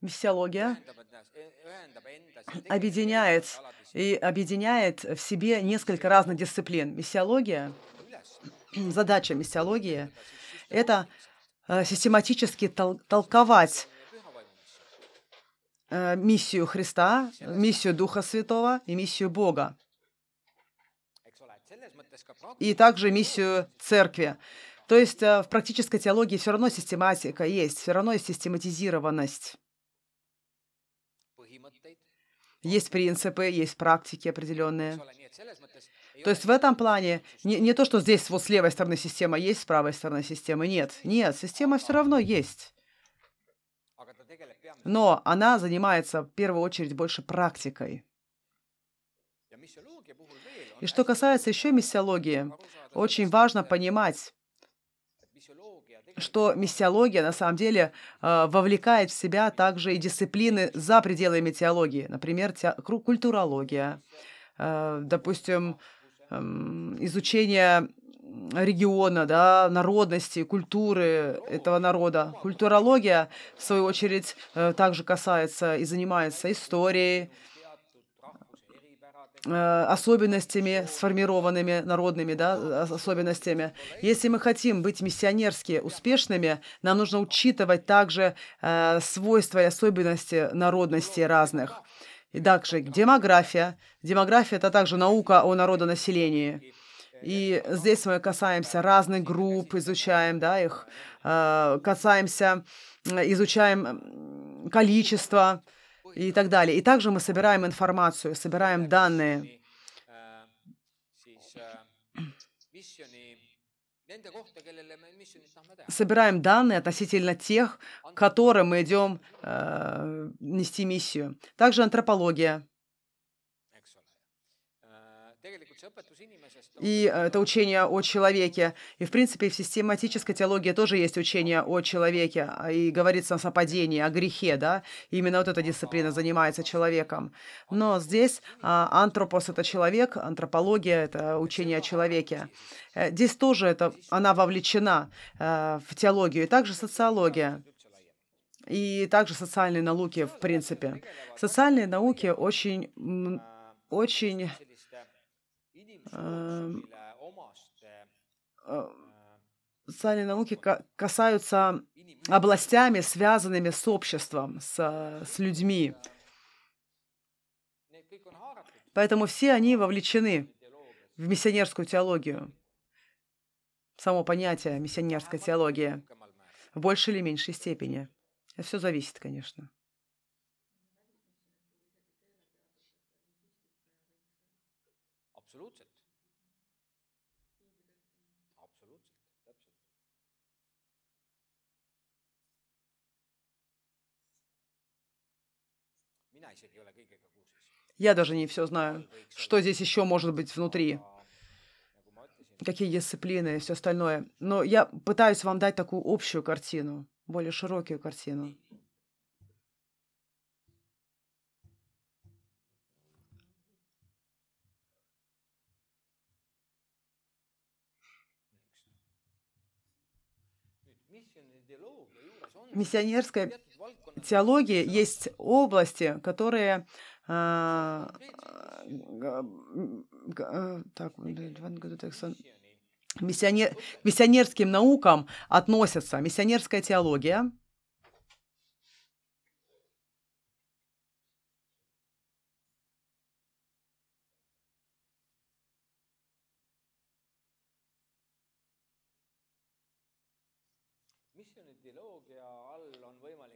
Миссиология объединяет и объединяет в себе несколько разных дисциплин. Миссиология, задача миссиологии – это э, систематически тол толковать э, миссию Христа, миссию Духа Святого и миссию Бога. И также миссию Церкви. То есть э, в практической теологии все равно систематика есть, все равно есть систематизированность. Есть принципы, есть практики определенные. То есть в этом плане не, не то, что здесь вот с левой стороны система есть, с правой стороны системы нет. Нет, система все равно есть. Но она занимается в первую очередь больше практикой. И что касается еще миссиологии, очень важно понимать, что миссиология на самом деле э, вовлекает в себя также и дисциплины за пределами теологии, например, те, культурология, э, допустим, э, изучение региона, да, народности, культуры этого народа. Культурология, в свою очередь, э, также касается и занимается историей, особенностями, сформированными народными да, особенностями. Если мы хотим быть миссионерски успешными, нам нужно учитывать также э, свойства и особенности народностей разных. И также демография. Демография – это также наука о народонаселении. И здесь мы касаемся разных групп, изучаем да, их, э, касаемся, изучаем количество, и так далее. И также мы собираем информацию, собираем данные. Собираем данные относительно тех, которым мы идем э, нести миссию. Также антропология. И э, это учение о человеке. И, в принципе, в систематической теологии тоже есть учение о человеке. А, и говорится о падении, о грехе, да. И именно вот эта дисциплина занимается человеком. Но здесь а, антропос — это человек, антропология — это учение о человеке. Э, здесь тоже это, она вовлечена э, в теологию. И также социология и также социальные науки, в принципе. Социальные науки очень, очень социальные науки касаются областями, связанными с обществом, с, с людьми. Поэтому все они вовлечены в миссионерскую теологию. Само понятие миссионерской теологии в большей или меньшей степени. Это все зависит, конечно. Я даже не все знаю, что здесь еще может быть внутри, какие дисциплины и все остальное. Но я пытаюсь вам дать такую общую картину, более широкую картину. Миссионерская теологии есть области, которые а, так, миссионер, к миссионерским наукам относятся. Миссионерская теология,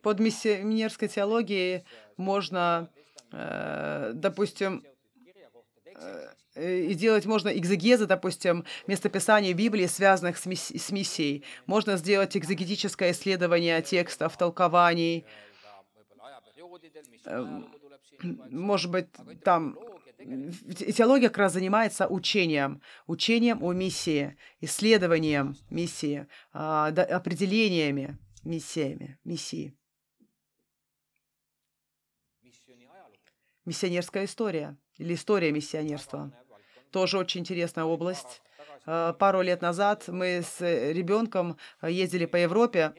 Под миссионерской теологией можно, э, допустим, э, и делать можно экзегезы, допустим, местописаний Библии, связанных с, мисс миссией. Можно сделать экзегетическое исследование текстов, толкований. Эм, может быть, там теология как раз занимается учением, учением о миссии, исследованием миссии, а, определениями миссиями, миссии. Миссионерская история или история миссионерства. Тоже очень интересная область. Э, пару лет назад мы с ребенком ездили по Европе,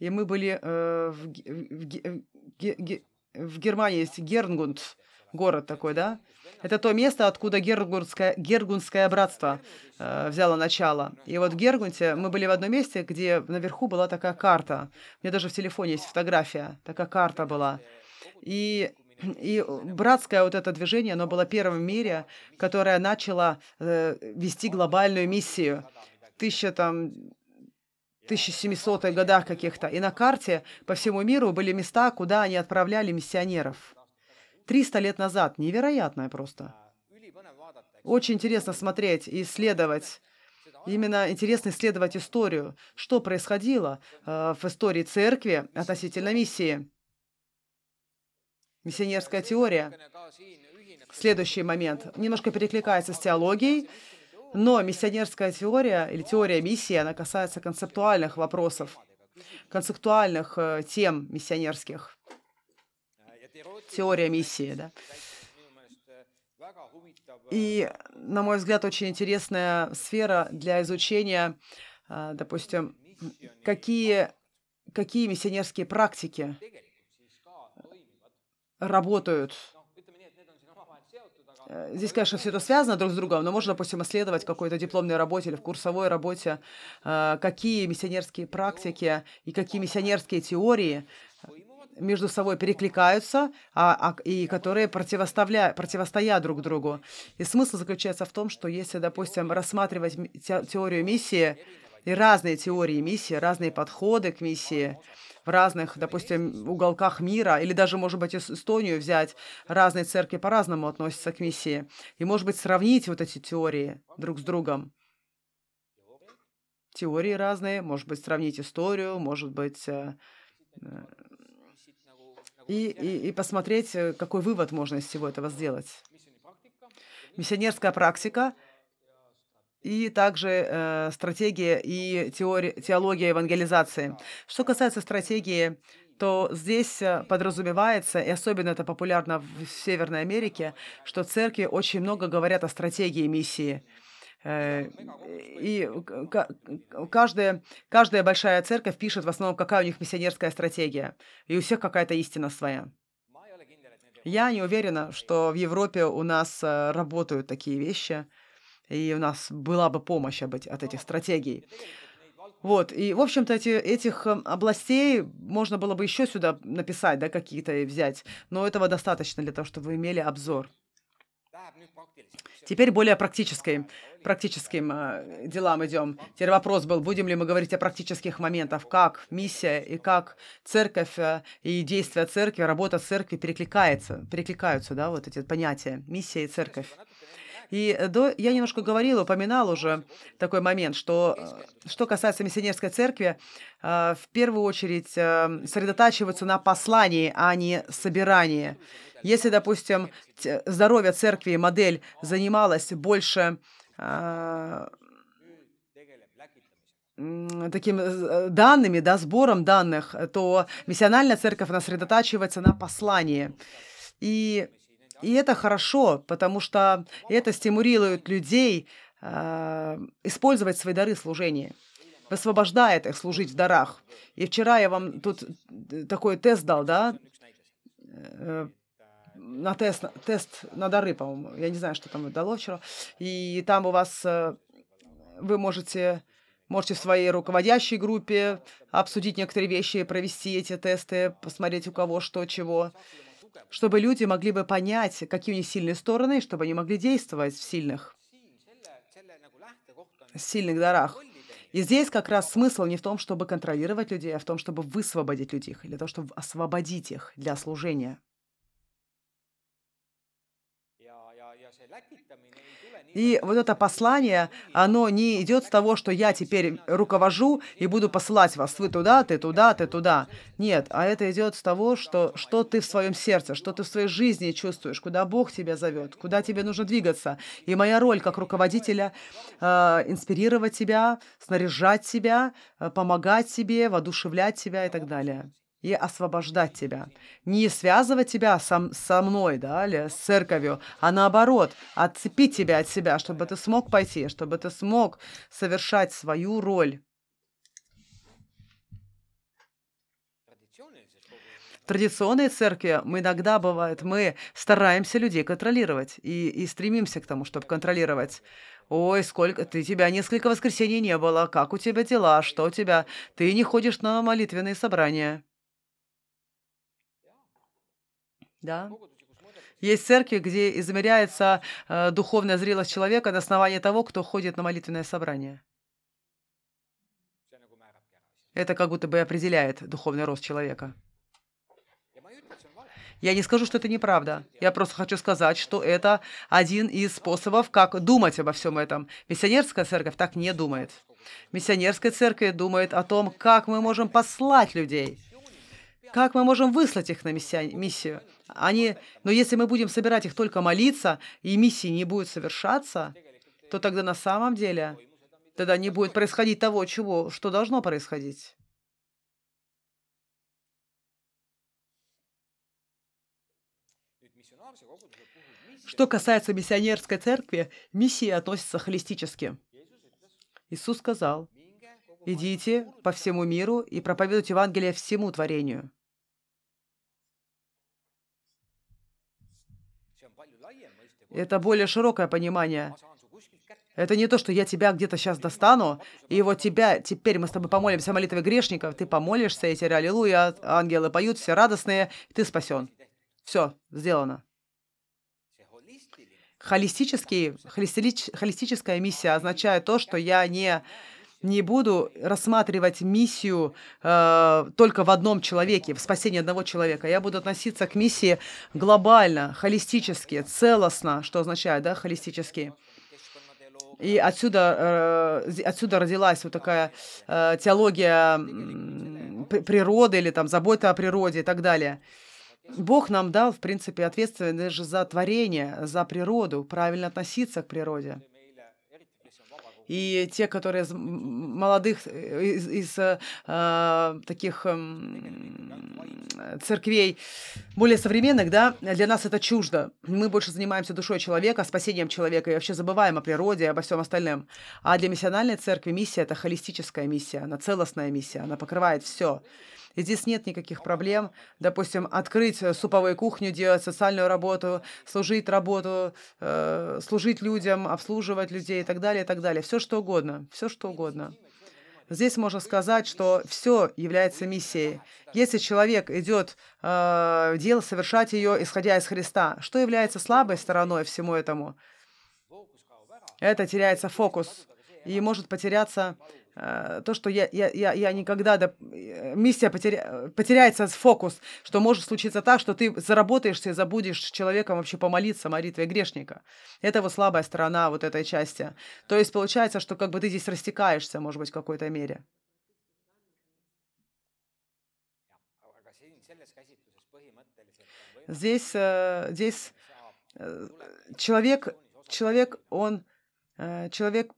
И мы были э, в, в, в, в Германии, есть Гернгунд, город такой, да? Это то место, откуда Гергунское, Гергунское братство э, взяло начало. И вот в Гергунте мы были в одном месте, где наверху была такая карта. У меня даже в телефоне есть фотография. Такая карта была. И и братское вот это движение, оно было первым в мире, которое начало э, вести глобальную миссию. Тысяча там 1700-х годах каких-то. И на карте по всему миру были места, куда они отправляли миссионеров. 300 лет назад. Невероятное просто. Очень интересно смотреть и исследовать. Именно интересно исследовать историю, что происходило э, в истории церкви относительно миссии. Миссионерская теория. Следующий момент. Немножко перекликается с теологией, но миссионерская теория или теория миссии, она касается концептуальных вопросов, концептуальных э, тем миссионерских теория миссии, да. И, на мой взгляд, очень интересная сфера для изучения, а, допустим, какие, какие миссионерские практики работают. Э, здесь, конечно, все это связано друг с другом, но можно, допустим, исследовать какой-то дипломной работе или в курсовой работе, а, какие миссионерские практики и какие миссионерские теории между собой перекликаются, а, а, и которые противоставля, противостоят друг другу. И смысл заключается в том, что если, допустим, рассматривать те, теорию миссии и разные теории миссии, разные подходы к миссии, в разных, допустим, уголках мира, или даже, может быть, Эстонию взять, разные церкви по-разному относятся к миссии. И, может быть, сравнить вот эти теории друг с другом. Теории разные, может быть, сравнить историю, может быть, э, э, и, и, и посмотреть, э, какой вывод можно из всего этого сделать. Миссионерская практика и также э, стратегия и теория, теология евангелизации. Что касается стратегии, то здесь э, подразумевается, и особенно это популярно в Северной Америке, что церкви очень много говорят о стратегии миссии. Э, и каждая, каждая большая церковь пишет в основном, какая у них миссионерская стратегия. И у всех какая-то истина своя. Я не уверена, что в Европе у нас э, работают такие вещи, и у нас была бы помощь от этих стратегий. Вот, и, в общем-то, эти, этих э, областей можно было бы еще сюда написать, да, какие-то и взять, но этого достаточно для того, чтобы вы имели обзор. Теперь более практической, практическим э, делам идем. Теперь вопрос был, будем ли мы говорить о практических моментах, как миссия и как церковь э, и действия церкви, работа церкви перекликается, перекликаются, да, вот эти понятия, миссия и церковь. И до, я немножко говорил, упоминал уже такой момент, что э, что касается миссионерской церкви, э, в первую очередь э, сосредотачиваются на послании, а не собирании. Если, допустим, здоровье церкви модель занималась больше э, таким э, данными, да, сбором данных, то миссиональная церковь она сосредотачивается на послании. И, и это хорошо, потому что это стимулирует людей э, использовать свои дары служения высвобождает их служить в дарах. И вчера я вам тут э, такой тест дал, да, на тест, тест на дары, по-моему. Я не знаю, что там дало вчера. И там у вас э, вы можете можете в своей руководящей группе обсудить некоторые вещи, провести эти тесты, посмотреть у кого что, чего, чтобы люди могли бы понять, какие у них сильные стороны, чтобы они могли действовать в сильных, сильных дарах. И здесь как раз смысл не в том, чтобы контролировать людей, а в том, чтобы высвободить людей, или то, чтобы освободить их для служения. И вот это послание, оно не идет с того, что я теперь руковожу и буду посылать вас, вы туда, ты туда, ты туда. Нет, а это идет с того, что, что ты в своем сердце, что ты в своей жизни чувствуешь, куда Бог тебя зовет, куда тебе нужно двигаться. И моя роль как руководителя э, инспирировать тебя, снаряжать тебя, э, помогать тебе, воодушевлять тебя и так далее и освобождать тебя. Не связывать тебя со, со мной, да, или с церковью, а наоборот, отцепить тебя от себя, чтобы ты смог пойти, чтобы ты смог совершать свою роль. В традиционной церкви мы иногда бывает, мы стараемся людей контролировать и, и стремимся к тому, чтобы контролировать. Ой, сколько ты тебя несколько воскресений не было, как у тебя дела, что у тебя? Ты не ходишь на молитвенные собрания. Да. Есть церкви, где измеряется э, духовная зрелость человека на основании того, кто ходит на молитвенное собрание. Это как будто бы определяет духовный рост человека. Я не скажу, что это неправда. Я просто хочу сказать, что это один из способов, как думать обо всем этом. Миссионерская церковь так не думает. Миссионерская церковь думает о том, как мы можем послать людей, как мы можем выслать их на миссию. Они, но если мы будем собирать их только молиться, и миссии не будет совершаться, то тогда на самом деле тогда не будет происходить того, чего, что должно происходить. Что касается миссионерской церкви, миссии относятся холистически. Иисус сказал, «Идите по всему миру и проповедуйте Евангелие всему творению». Это более широкое понимание. Это не то, что я тебя где-то сейчас достану, и вот тебя, теперь мы с тобой помолимся молитвой грешников, ты помолишься, и теперь аллилуйя, ангелы поют, все радостные, ты спасен. Все, сделано. Холистический, холистическая миссия означает то, что я не не буду рассматривать миссию э, только в одном человеке, в спасении одного человека. Я буду относиться к миссии глобально, холистически, целостно, что означает, да, холистически. И отсюда, э, отсюда родилась вот такая э, теология э, природы или там забота о природе и так далее. Бог нам дал, в принципе, ответственность же за творение, за природу, правильно относиться к природе. И те, которые из молодых, э, из, из э, таких э, церквей более современных, да, для нас это чуждо. Мы больше занимаемся душой человека, спасением человека и вообще забываем о природе обо всем остальном. А для миссиональной церкви миссия — это холистическая миссия, она целостная миссия, она покрывает все. И здесь нет никаких проблем, допустим, открыть э, суповую кухню, делать социальную работу, служить работу, э, служить людям, обслуживать людей и так далее, и так далее. Все что угодно, все что угодно. Здесь можно сказать, что все является миссией. Если человек идет э, дело совершать ее, исходя из Христа, что является слабой стороной всему этому? Это теряется фокус и может потеряться то, что я, я, я, я никогда, да, э, миссия потеря, потеряется фокус, что может случиться так, что ты заработаешься и забудешь человеком вообще помолиться молитвой грешника. Это вот слабая сторона вот этой части. То есть получается, что как бы ты здесь растекаешься, может быть, в какой-то мере. Здесь, э, здесь человек, человек, он, человек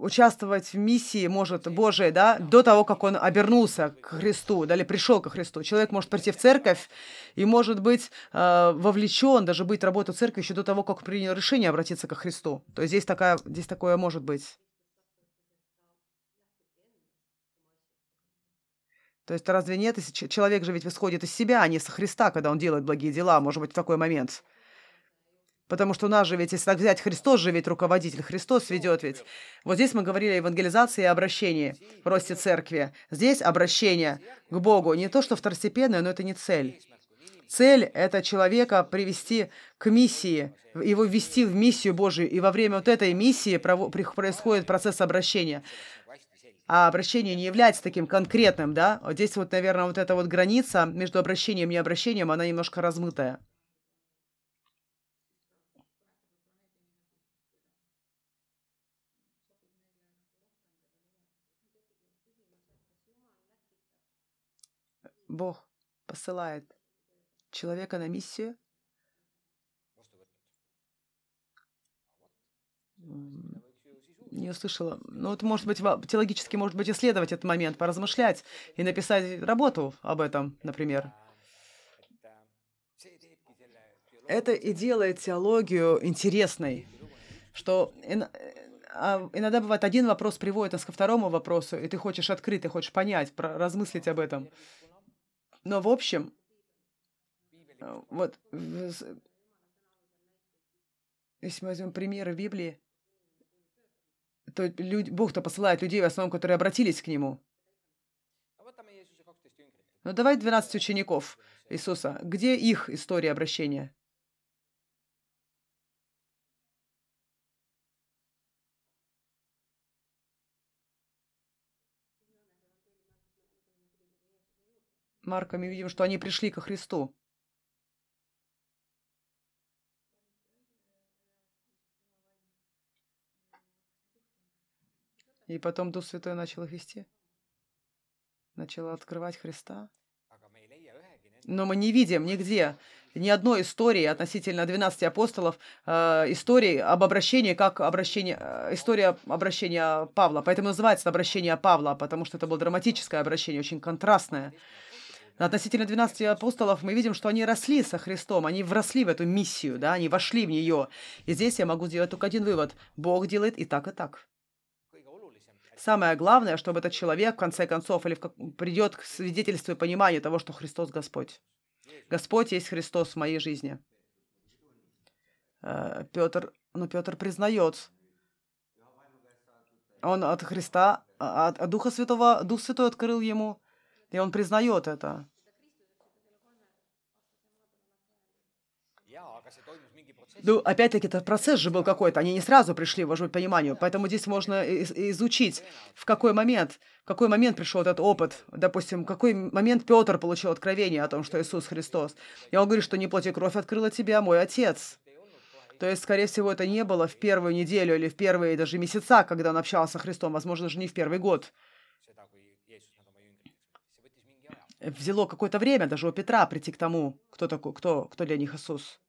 участвовать в миссии может Божией, да, до того, как он обернулся к Христу, да, или пришел ко Христу. Человек может прийти в церковь и может быть э, вовлечен, даже быть работой в церкви еще до того, как принял решение обратиться ко Христу. То есть здесь, такая, здесь такое может быть. То есть разве нет, если человек же ведь исходит из себя, а не со Христа, когда он делает благие дела, может быть, в такой момент – Потому что у нас же ведь, если так взять, Христос же ведь руководитель, Христос ведет ведь. Вот здесь мы говорили о евангелизации и обращении в росте церкви. Здесь обращение к Богу. Не то, что второстепенное, но это не цель. Цель — это человека привести к миссии, его ввести в миссию Божию. И во время вот этой миссии происходит процесс обращения. А обращение не является таким конкретным, да? Вот здесь вот, наверное, вот эта вот граница между обращением и обращением, она немножко размытая. Бог посылает человека на миссию, не услышала. Ну, вот, может быть, теологически, может быть, исследовать этот момент, поразмышлять и написать работу об этом, например. Это и делает теологию интересной, что а, иногда бывает один вопрос приводит нас ко второму вопросу, и ты хочешь открыть, ты хочешь понять, размыслить об этом. Но в общем, э, вот, если мы возьмем примеры в Библии, то люди, Бог-то посылает людей, в основном, которые обратились к Нему. Ну давай 12 учеников Иисуса. Где их история обращения? Марка мы видим, что они пришли ко Христу. И потом Дух Святой начал их вести. Начал открывать Христа. Но мы не видим нигде ни одной истории относительно 12 апостолов, э, истории об обращении, как обращение, э, история обращения Павла. Поэтому называется обращение Павла, потому что это было драматическое обращение, очень контрастное. Относительно 12 апостолов мы видим, что они росли со Христом, они вросли в эту миссию, да, они вошли в нее. И здесь я могу сделать только один вывод. Бог делает и так, и так. Самое главное, чтобы этот человек, в конце концов, или как... придет к свидетельству и пониманию того, что Христос Господь. Господь есть Христос в моей жизни. Э, Петр, ну, Петр признает, он от Христа, а, от, от Духа Святого, Дух Святой открыл ему, и он признает это. Ну, опять-таки, этот процесс же был какой-то. Они не сразу пришли, в пониманию. Поэтому здесь можно изучить, в какой момент, в какой момент пришел этот опыт. Допустим, в какой момент Петр получил откровение о том, что Иисус Христос. И он говорит, что не плоть и кровь открыла тебя, мой Отец. То есть, скорее всего, это не было в первую неделю или в первые даже месяца, когда он общался с Христом. Возможно, даже не в первый год. Взяло какое-то время даже у Петра прийти к тому, кто такой, кто, кто для них Иисус.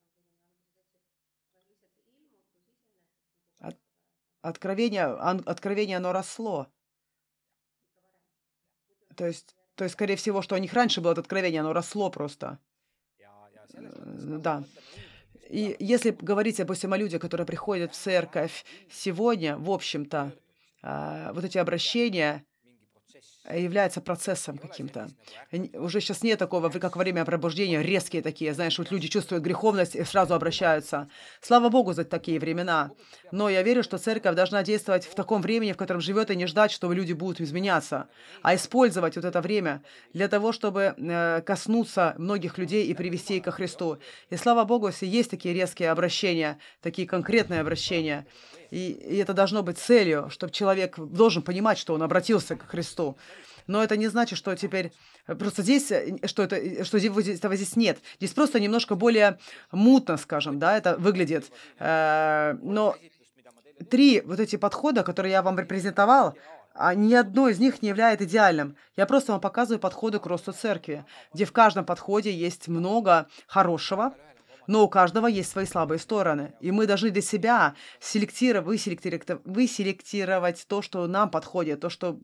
Откровение, откровение, оно росло. То есть, то есть, скорее всего, что у них раньше было это откровение, оно росло просто. Да. И если говорить, допустим, о людях, которые приходят в церковь сегодня, в общем-то, а, вот эти обращения, является процессом каким-то. Уже сейчас нет такого, как во время пробуждения, резкие такие, знаешь, вот люди чувствуют греховность и сразу обращаются. Слава Богу за такие времена. Но я верю, что церковь должна действовать в таком времени, в котором живет, и не ждать, что люди будут изменяться, а использовать вот это время для того, чтобы э, коснуться многих людей и привести их ко Христу. И слава Богу, если есть такие резкие обращения, такие конкретные обращения, и, и это должно быть целью, чтобы человек должен понимать, что он обратился к Христу. Но это не значит, что теперь просто здесь, э, что это, э, что этого здесь нет. Здесь просто немножко более мутно, скажем, да, это выглядит. Э, но три вот эти подхода, которые я вам репрезентовал, а ни одно из них не является идеальным. Я просто вам показываю подходы к росту церкви, где в каждом подходе есть много хорошего, но у каждого есть свои слабые стороны. И мы должны для себя селектировать, выселектировать, выселектировать то, что нам подходит, то, что,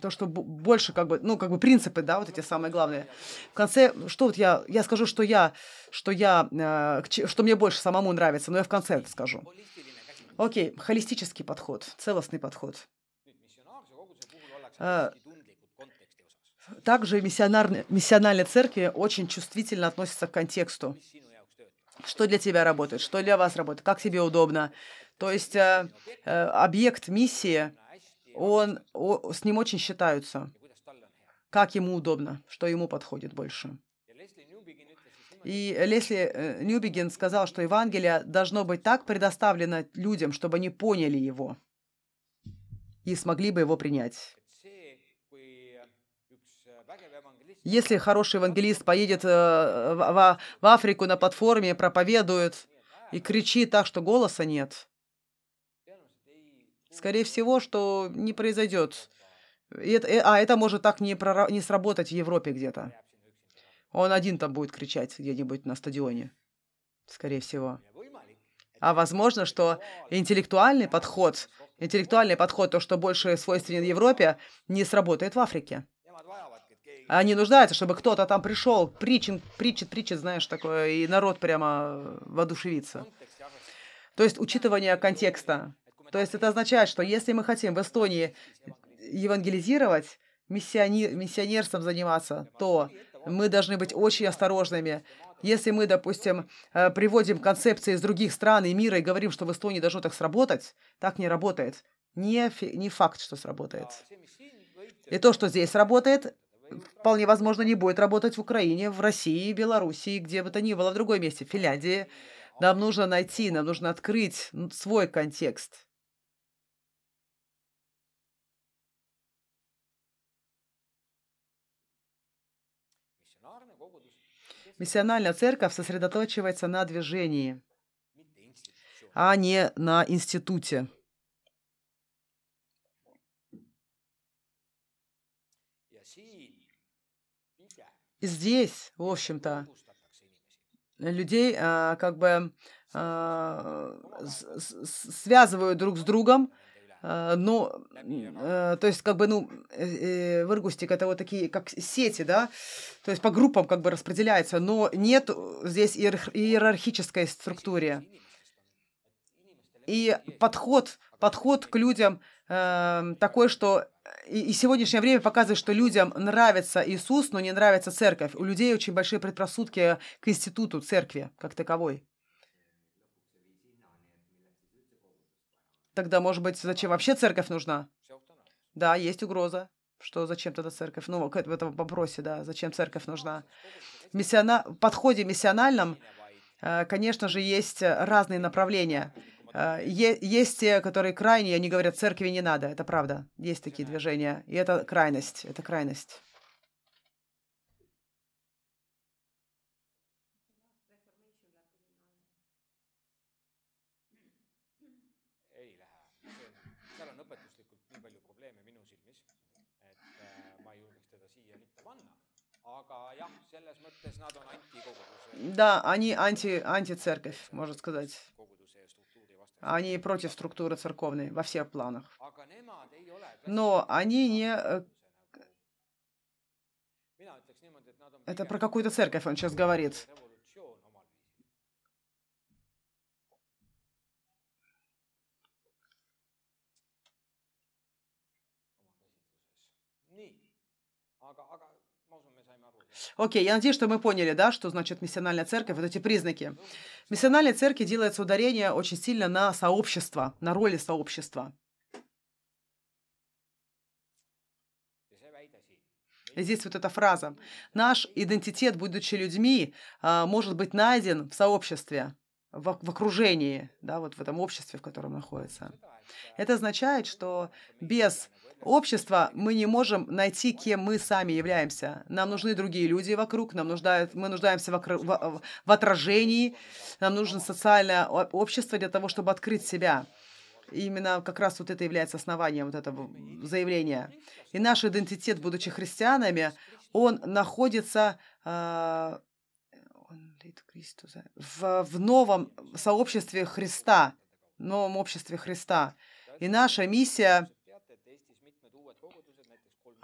то, что больше как бы, ну, как бы принципы, да, вот эти самые главные. В конце, что вот я, я скажу, что я, что я, э, что мне больше самому нравится, но я в конце это скажу. Окей, холистический подход, целостный подход. Э, также миссиональные церкви очень чувствительно относятся к контексту что для тебя работает, что для вас работает, как тебе удобно. То есть э, э, объект миссии, он, о, с ним очень считаются, как ему удобно, что ему подходит больше. И Лесли э, Ньюбиген сказал, что Евангелие должно быть так предоставлено людям, чтобы они поняли его и смогли бы его принять. Если хороший евангелист поедет э, в, в Африку на платформе, проповедует и кричит так, что голоса нет, скорее всего, что не произойдет. Э, а это может так не, не сработать в Европе где-то. Он один там будет кричать где-нибудь на стадионе, скорее всего. А возможно, что интеллектуальный подход, интеллектуальный подход, то, что больше свойственен Европе, не сработает в Африке. Они нуждаются, чтобы кто-то там пришел, причин, притчит, притчит, знаешь, такое, и народ прямо воодушевится. То есть учитывание контекста. То есть это означает, что если мы хотим в Эстонии евангелизировать, миссиони... миссионерством заниматься, то Мы должны быть очень осторожными. Если мы, допустим, э, приводим концепции из других стран и мира и говорим, что в Эстонии должно так сработать, так не работает. Не, не факт, что сработает. И то, что здесь работает, вполне возможно, не будет работать в Украине, в России, Белоруссии, где бы то ни было, в другом месте, в Финляндии. Нам нужно найти, нам нужно открыть свой контекст. Миссиональная церковь сосредоточивается на движении, а не на институте. Здесь, в общем-то, людей а, как бы а, связывают друг с другом, а, но, а, то есть, как бы, ну, э, в Иргустик это вот такие, как сети, да, то есть по группам как бы распределяется, но нет здесь иерархической структуры. И подход, подход к людям э, такой, что и, сегодняшнее время показывает, что людям нравится Иисус, но не нравится церковь. У людей очень большие предрассудки к институту церкви как таковой. Тогда, может быть, зачем вообще церковь нужна? Да, есть угроза, что зачем тогда церковь? Ну, в этом вопросе, да, зачем церковь нужна? Миссиона... В подходе миссиональном, э, конечно же, есть разные направления. Э, есть те, которые крайние, они говорят, церкви не надо. Это правда. Есть такие движения. И это крайность. Это крайность. Да, они анти, антицерковь, можно сказать. Они против структуры церковной во всех планах. Но они не... Э, это про какую-то церковь он сейчас говорит. Окей, я надеюсь, что мы поняли, да, что значит миссиональная церковь, вот эти признаки. В миссиональной церкви делается ударение очень сильно на сообщество, на роли сообщества. Здесь вот эта фраза. Наш идентитет, будучи людьми, а, может быть найден в сообществе, в окружении, да, вот в этом обществе, в котором находится. Это означает, что без общества мы не можем найти, кем мы сами являемся. Нам нужны другие люди вокруг, нам нуждают, мы нуждаемся в, в, в отражении, нам нужно социальное общество для того, чтобы открыть себя. И именно как раз вот это является основанием вот этого заявления. И наш идентитет, будучи христианами, он находится э, в, в новом сообществе Христа, новом обществе Христа. И наша миссия.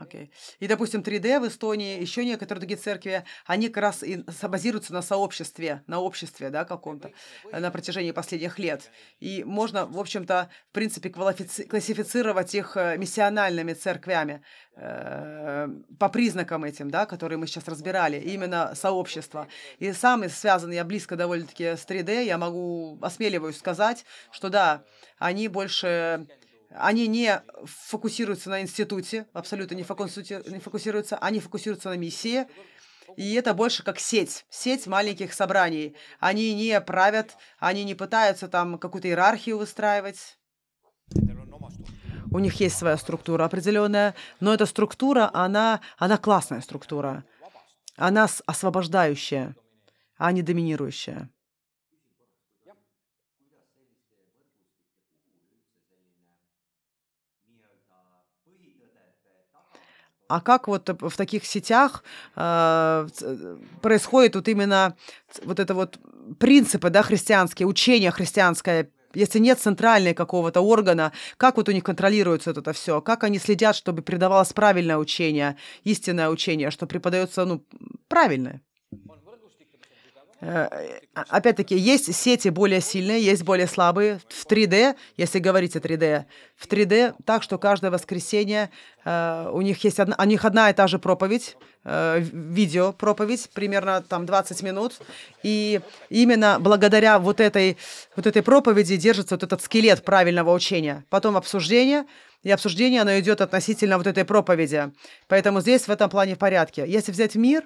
Okay. И, допустим, 3D в Эстонии, еще некоторые другие церкви, они как раз и базируются на сообществе, на обществе, да, каком-то, на протяжении последних лет. И можно, в общем-то, в принципе, классифицировать их э, миссиональными церквями э, по признакам этим, да, которые мы сейчас разбирали, именно сообщество. И самый связанный, я близко довольно-таки с 3D, я могу, осмеливаюсь сказать, что да, они больше они не фокусируются на институте, абсолютно не, не фокусируются, они фокусируются на миссии. И это больше как сеть, сеть маленьких собраний. Они не правят, они не пытаются там какую-то иерархию выстраивать. У них есть своя структура определенная, но эта структура, она, она классная структура. Она освобождающая, а не доминирующая. А как вот в таких сетях э, происходит вот именно вот это вот принципы, да, христианские, учение христианское, если нет центрального какого-то органа, как вот у них контролируется это все, как они следят, чтобы передавалось правильное учение, истинное учение, что преподается, ну, правильное. Э, опять-таки, есть сети более сильные, есть более слабые. В 3D, если говорить о 3D, в 3D так, что каждое воскресенье э, у них есть одна, у них одна и та же проповедь, э, видео проповедь, примерно там 20 минут. И именно благодаря вот этой, вот этой проповеди держится вот этот скелет правильного учения. Потом обсуждение, и обсуждение, оно идет относительно вот этой проповеди. Поэтому здесь в этом плане в порядке. Если взять мир,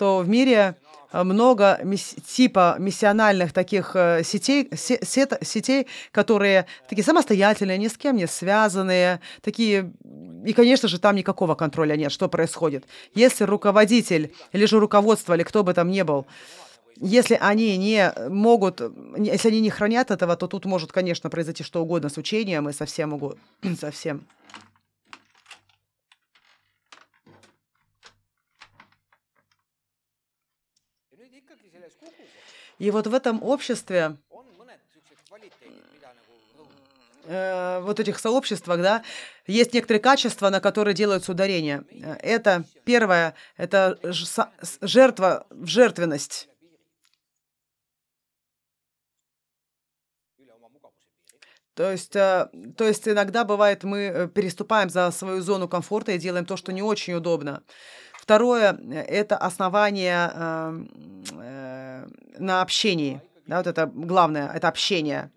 то в мире много мисс, типа миссиональных таких э, сетей, сет, сетей, которые такие самостоятельные, ни с кем не связанные, такие... И, конечно же, там никакого контроля нет, что происходит. Если руководитель или же руководство, или кто бы там ни был, если они не могут, если они не хранят этого, то тут может, конечно, произойти что угодно с учением и совсем угодно, совсем. И вот в этом обществе, э, вот этих сообществах, да, есть некоторые качества, на которые делаются ударения. Это первое, это жертва, жертвенность. То есть, э, то есть иногда бывает, мы э, переступаем за свою зону комфорта и делаем то, что не очень удобно. Второе – это основание на общении. Да, вот это главное – это общение.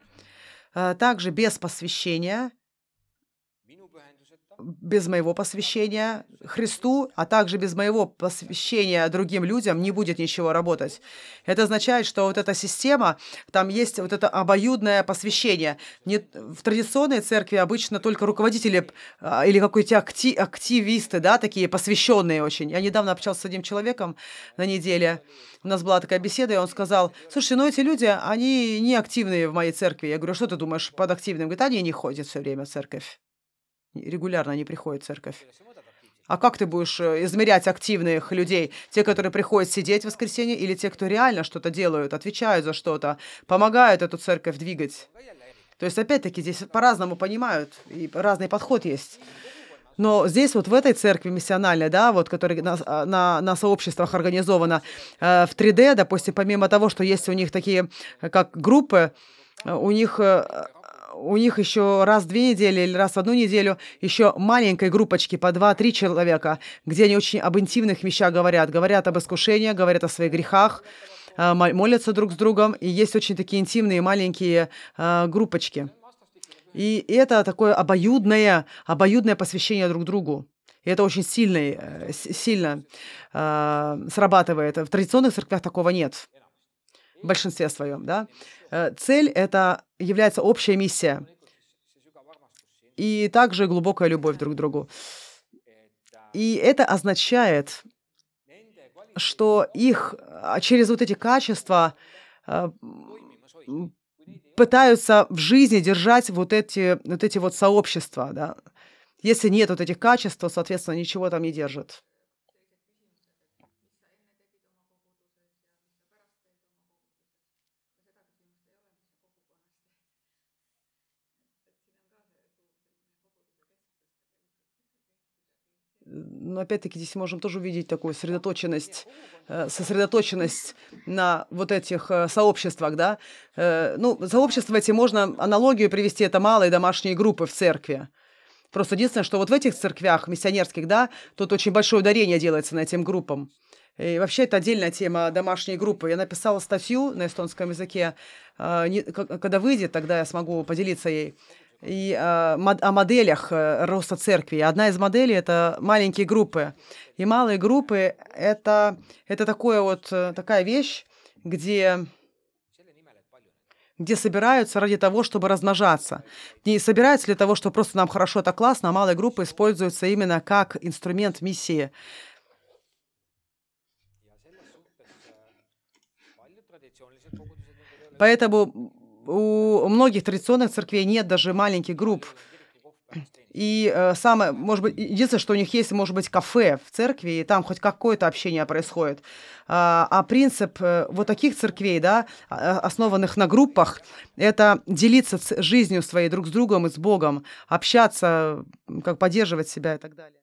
Э, также без посвящения – без моего посвящения Христу, а также без моего посвящения другим людям не будет ничего работать. Это означает, что вот эта система, там есть вот это обоюдное посвящение. Не, в традиционной церкви обычно только руководители а, или какие-то акти, активисты, да, такие посвященные очень. Я недавно общался с одним человеком на неделе, у нас была такая беседа, и он сказал, слушай, ну эти люди, они не активные в моей церкви. Я говорю, что ты думаешь под активным? Говорит, они не ходят все время в церковь регулярно не приходят в церковь. А как ты будешь э, измерять активных людей? Те, которые приходят сидеть в воскресенье, или те, кто реально что-то делают, отвечают за что-то, помогают эту церковь двигать? То есть, опять-таки, здесь по-разному понимают, и разный подход есть. Но здесь вот в этой церкви миссиональной, да, вот, которая на, а, на, на сообществах организована э, в 3D, допустим, помимо того, что есть у них такие, э, как группы, э, у них у них еще раз в две недели или раз в одну неделю еще маленькой группочки по два-три человека, где они очень об интимных вещах говорят. Говорят об искушении, говорят о своих грехах, э, молятся друг с другом. И есть очень такие интимные маленькие э, группочки. И это такое обоюдное, обоюдное посвящение друг другу. И это очень э, сильно э, срабатывает. В традиционных церквях такого нет. В большинстве своем, да. Цель это является общая миссия. И также глубокая любовь друг к другу. И это означает, что их а, через вот эти качества а, пытаются в жизни держать вот эти вот, эти вот сообщества. Да. Если нет вот этих качеств, то, соответственно, ничего там не держит. Но опять-таки здесь можем тоже увидеть такую сосредоточенность, э, сосредоточенность на вот этих э, сообществах, да. Э, ну, сообщества эти можно аналогию привести, это малые домашние группы в церкви. Просто единственное, что вот в этих церквях миссионерских, да, тут очень большое ударение делается на этим группам. И вообще это отдельная тема домашней группы. Я написала статью на эстонском языке. Когда выйдет, тогда я смогу поделиться ей и э, о моделях э, роста церкви. Одна из моделей – это маленькие группы. И малые группы – это, это такое вот, э, такая вещь, где где собираются ради того, чтобы размножаться. Не собираются для того, чтобы просто нам хорошо, это классно, а малые группы используются именно как инструмент миссии. Поэтому у многих традиционных церквей нет даже маленьких групп. И э, самое, может быть, единственное, что у них есть, может быть, кафе в церкви, и там хоть какое-то общение происходит. А, а принцип э, вот таких церквей, да, а, основанных на группах, это делиться жизнью своей друг с другом и с Богом, общаться, как поддерживать себя и так далее.